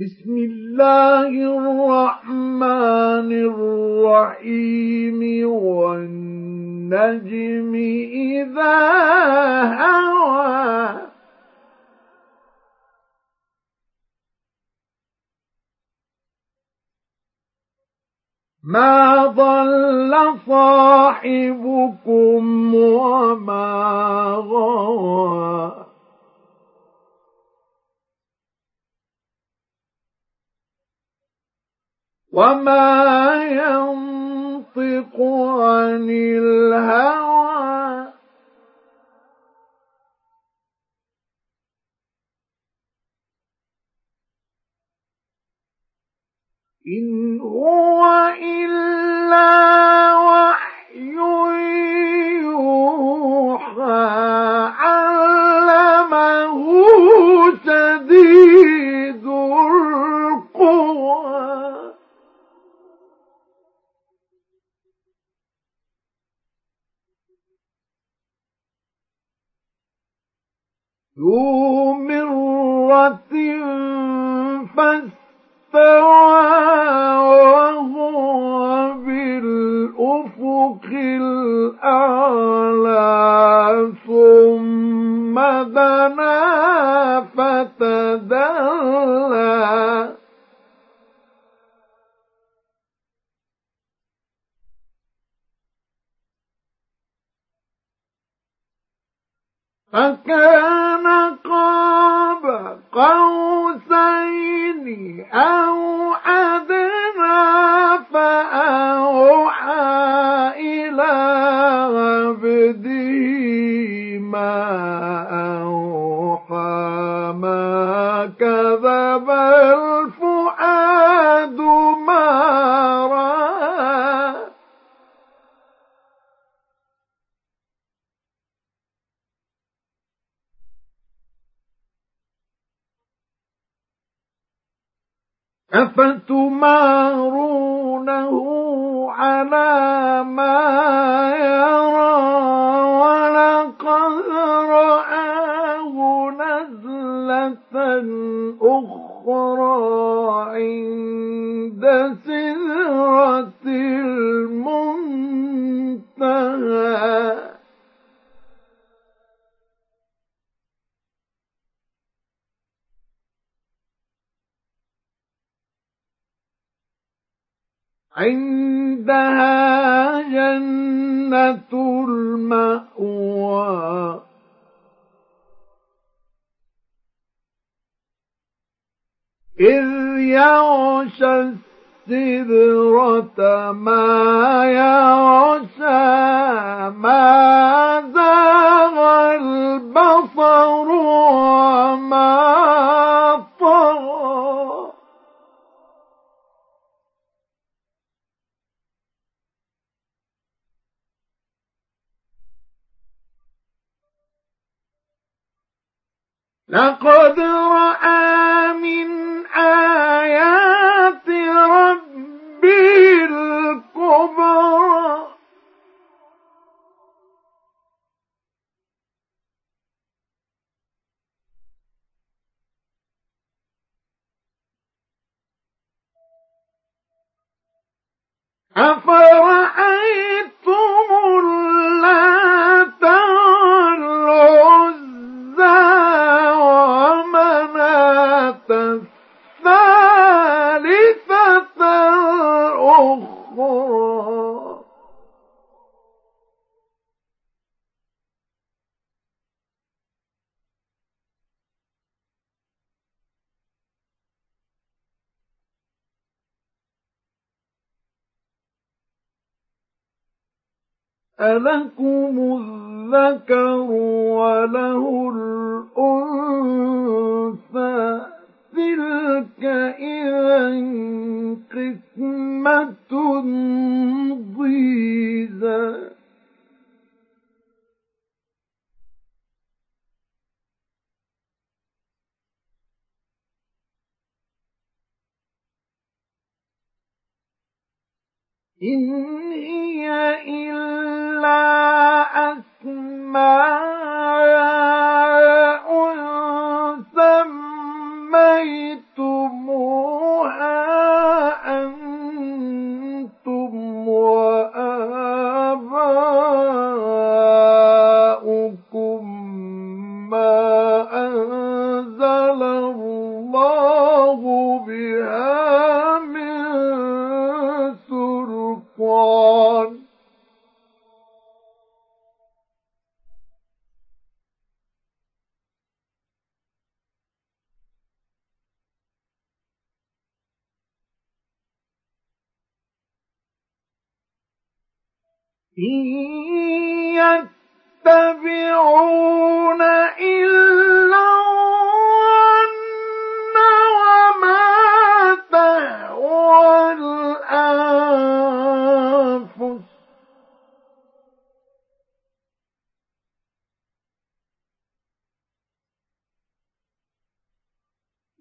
بسم الله الرحمن الرحيم والنجم إذا هوى. ما ضل صاحبكم وما غوى. وما ينطق عن الهوى إن هو ذو مرة فاستوى وهو بالأفق الأعلى ثم دنا فتدلى فكان قاب قوسين أو أدنى فأوحى إلى عبده ما أوحى ما كذب أفتمارونه على ما يرى ولقد رآه نزلة أخرى عند عندها جنة المأوى. إذ يغشى السدرة ما يغشى ما زاغ البصر وما لقد رأى ألكم الذكر وله الأنثى تلك إذا قسمة ضيزى إن هي إلا أسماء يتبعون إلا وما تهوى الأنفس.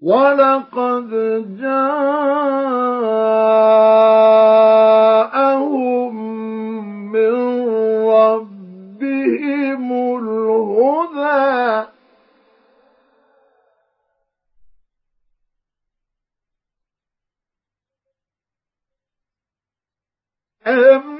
ولقد جاءهم أم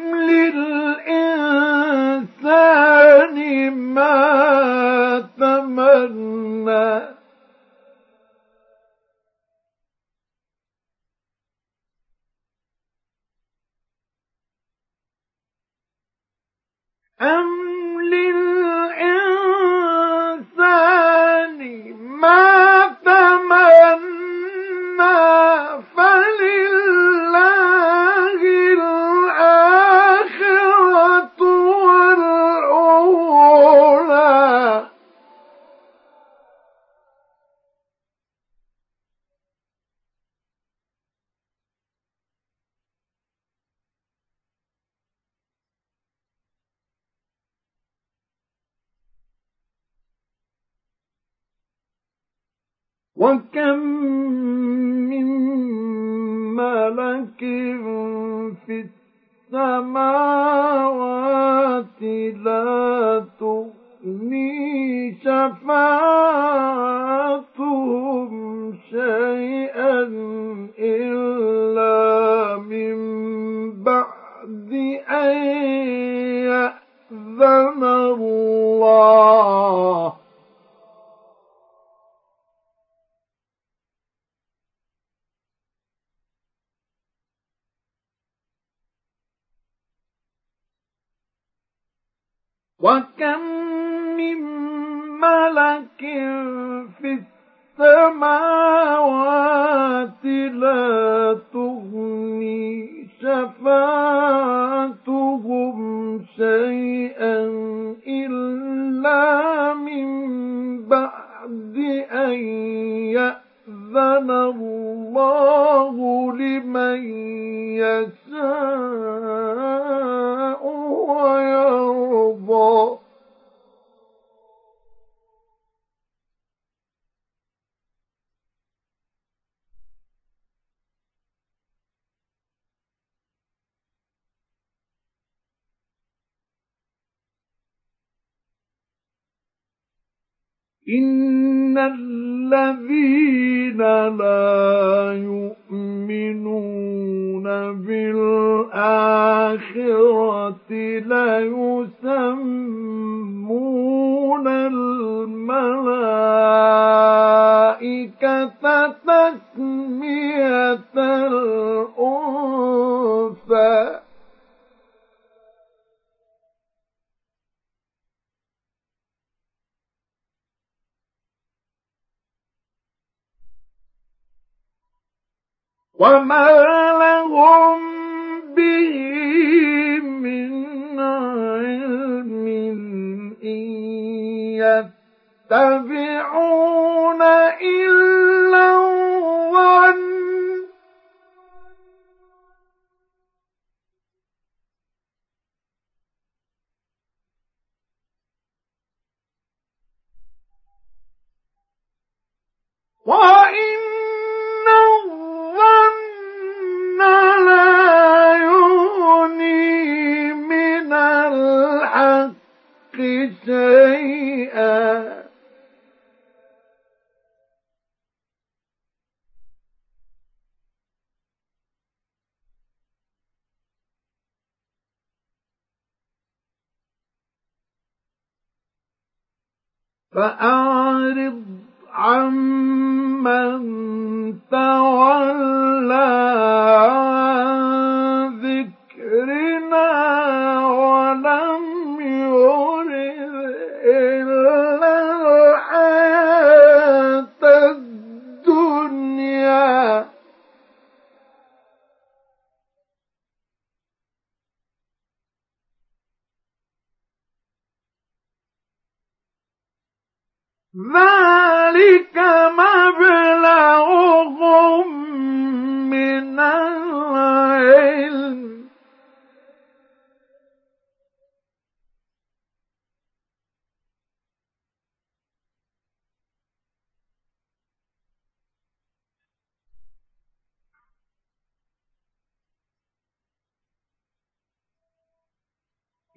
وكم من ملك في السماوات لا تغني شفاعتهم شيئا إلا من بعد أن يأذن الله وكم من ملك في السماوات لا تغني شفاعتهم شيئا إلا من بعد أن يأذن الله لمن يشاء ويرضى. إن الذين لا يؤمنون بالآخرة ليسمون الملائكة تسمية الأنثى وما لهم به من علم إن يتبعون إلا الظن وإن فأعرض عمن تولى ذلك مبلغهم من العلم.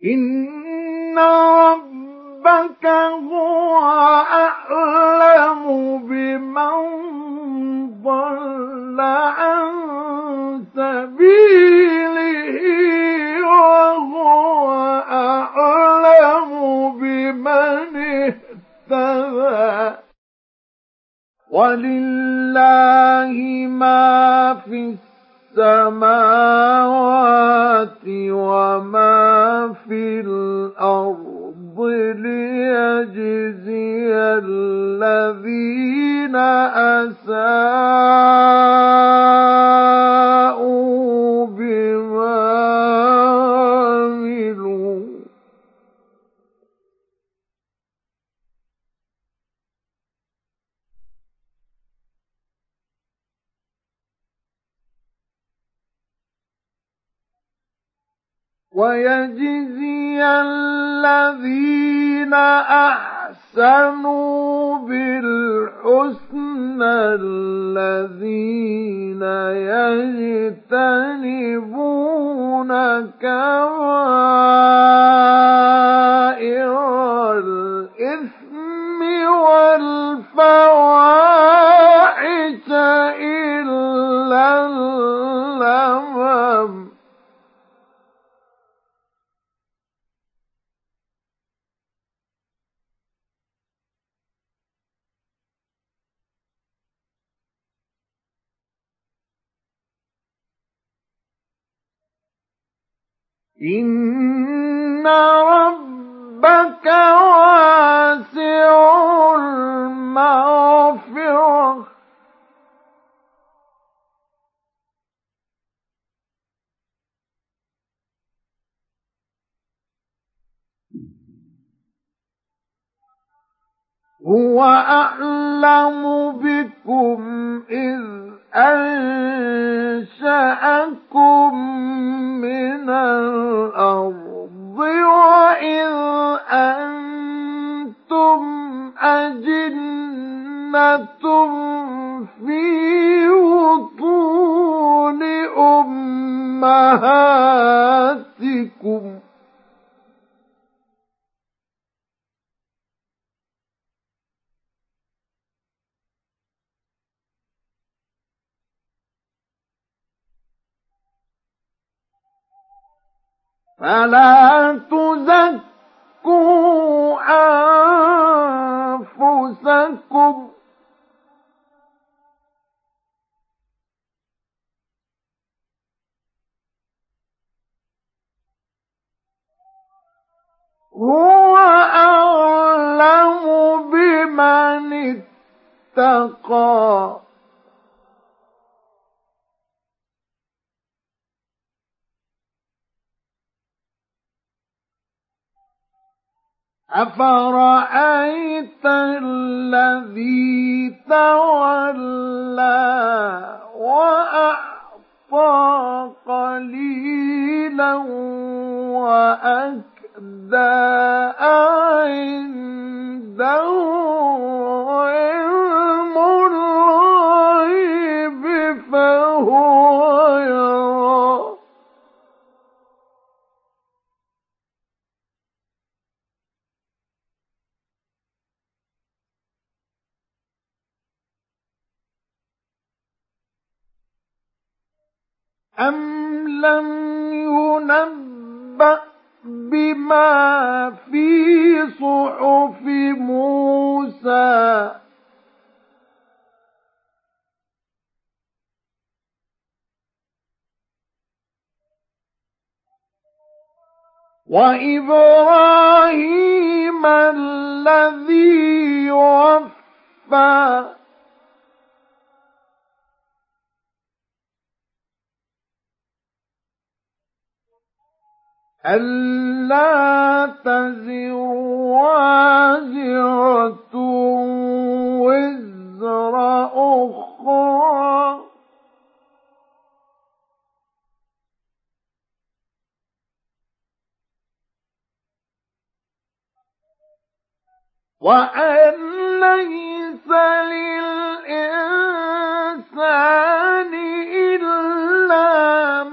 إن رب ربك هو أعلم بمن ضل عن سبيله وهو أعلم بمن اهتدى. ولله ويجزي الذين أحسنوا بالحسنى الذين يجتنبون كبائر الإثم والفواحش إلا اللمم. إن ربك واسع المغفرة هو أعلم بكم إذ أنشأكم من الأرض وإذ أنتم أجنة في فلا تزكوا أنفسكم. هو أعلم بمن اتقى. أفرأيت الذي تولى وأعطى قليلا وأكدى عنده أم لم ينبأ بما في صحف موسى وإبراهيم الذي وفى ألا تزر وازرة وزر أخرى. وأن ليس للإنسان إلا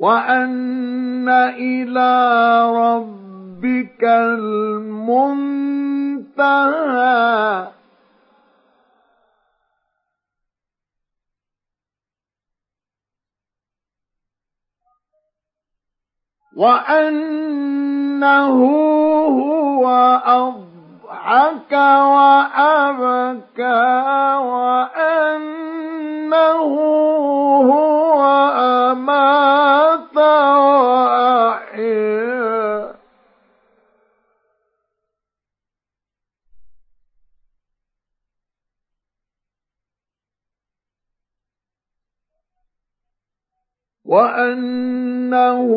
وأن إلى ربك المنتهى وأنه هو أضحك وأبكى وأنه هو أمات وأحيا وأنه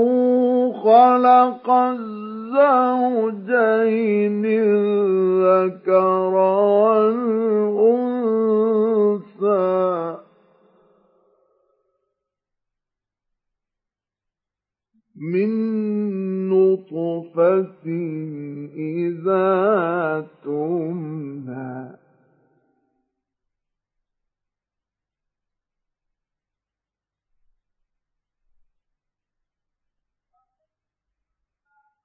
خلق الزوجين الذكر والأنثى من نطفة إذا تمنى.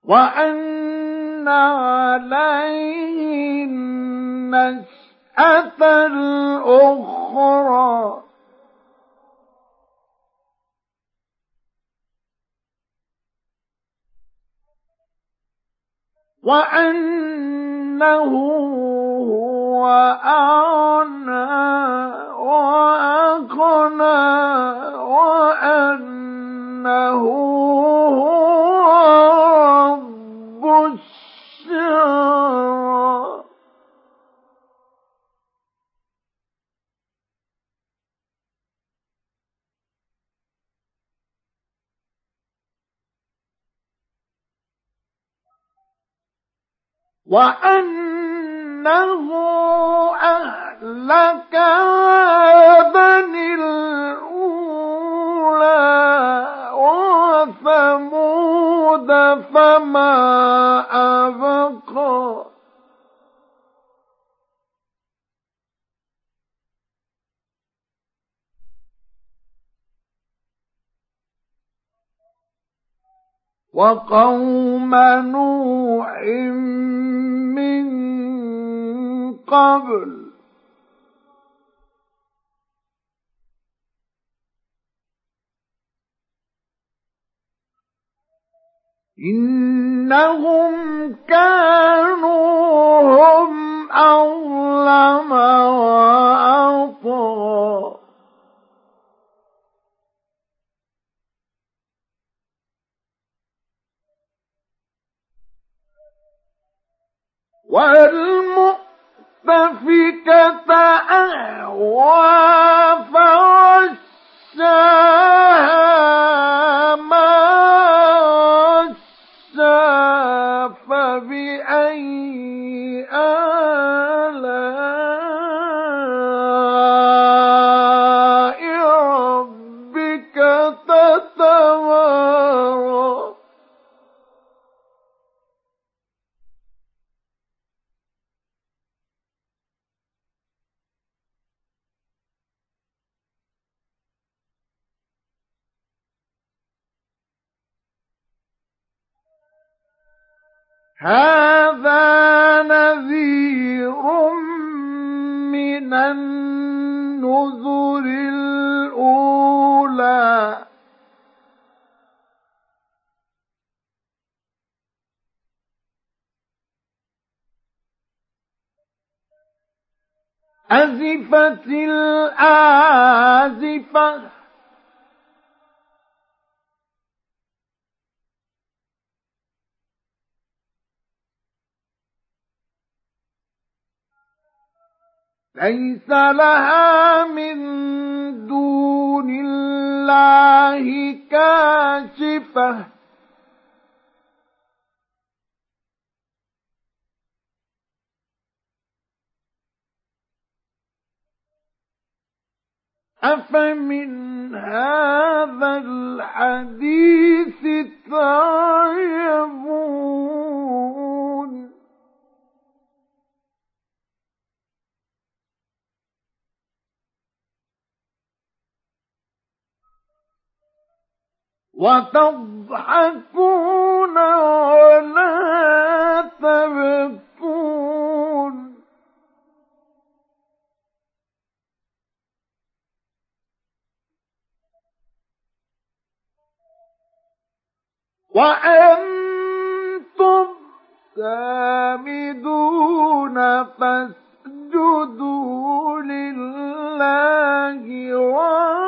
وأن عليه النشأة الأخرى. وأنه هو أعنى وأنه أهلك عادا الأولى وثمود فما أبقى وقوم نوح من قبل. إنهم كانوا هم أظلم وأطغى والمؤتفكة أهوى هذا نذير من النذر الأولى. أزفت الآزفة ليس لها من دون الله كاشفة. أفمن هذا الحديث تعجبون وتضحكون ولا تبكون. وأنتم سامدون فاسجدوا لله واعبدوا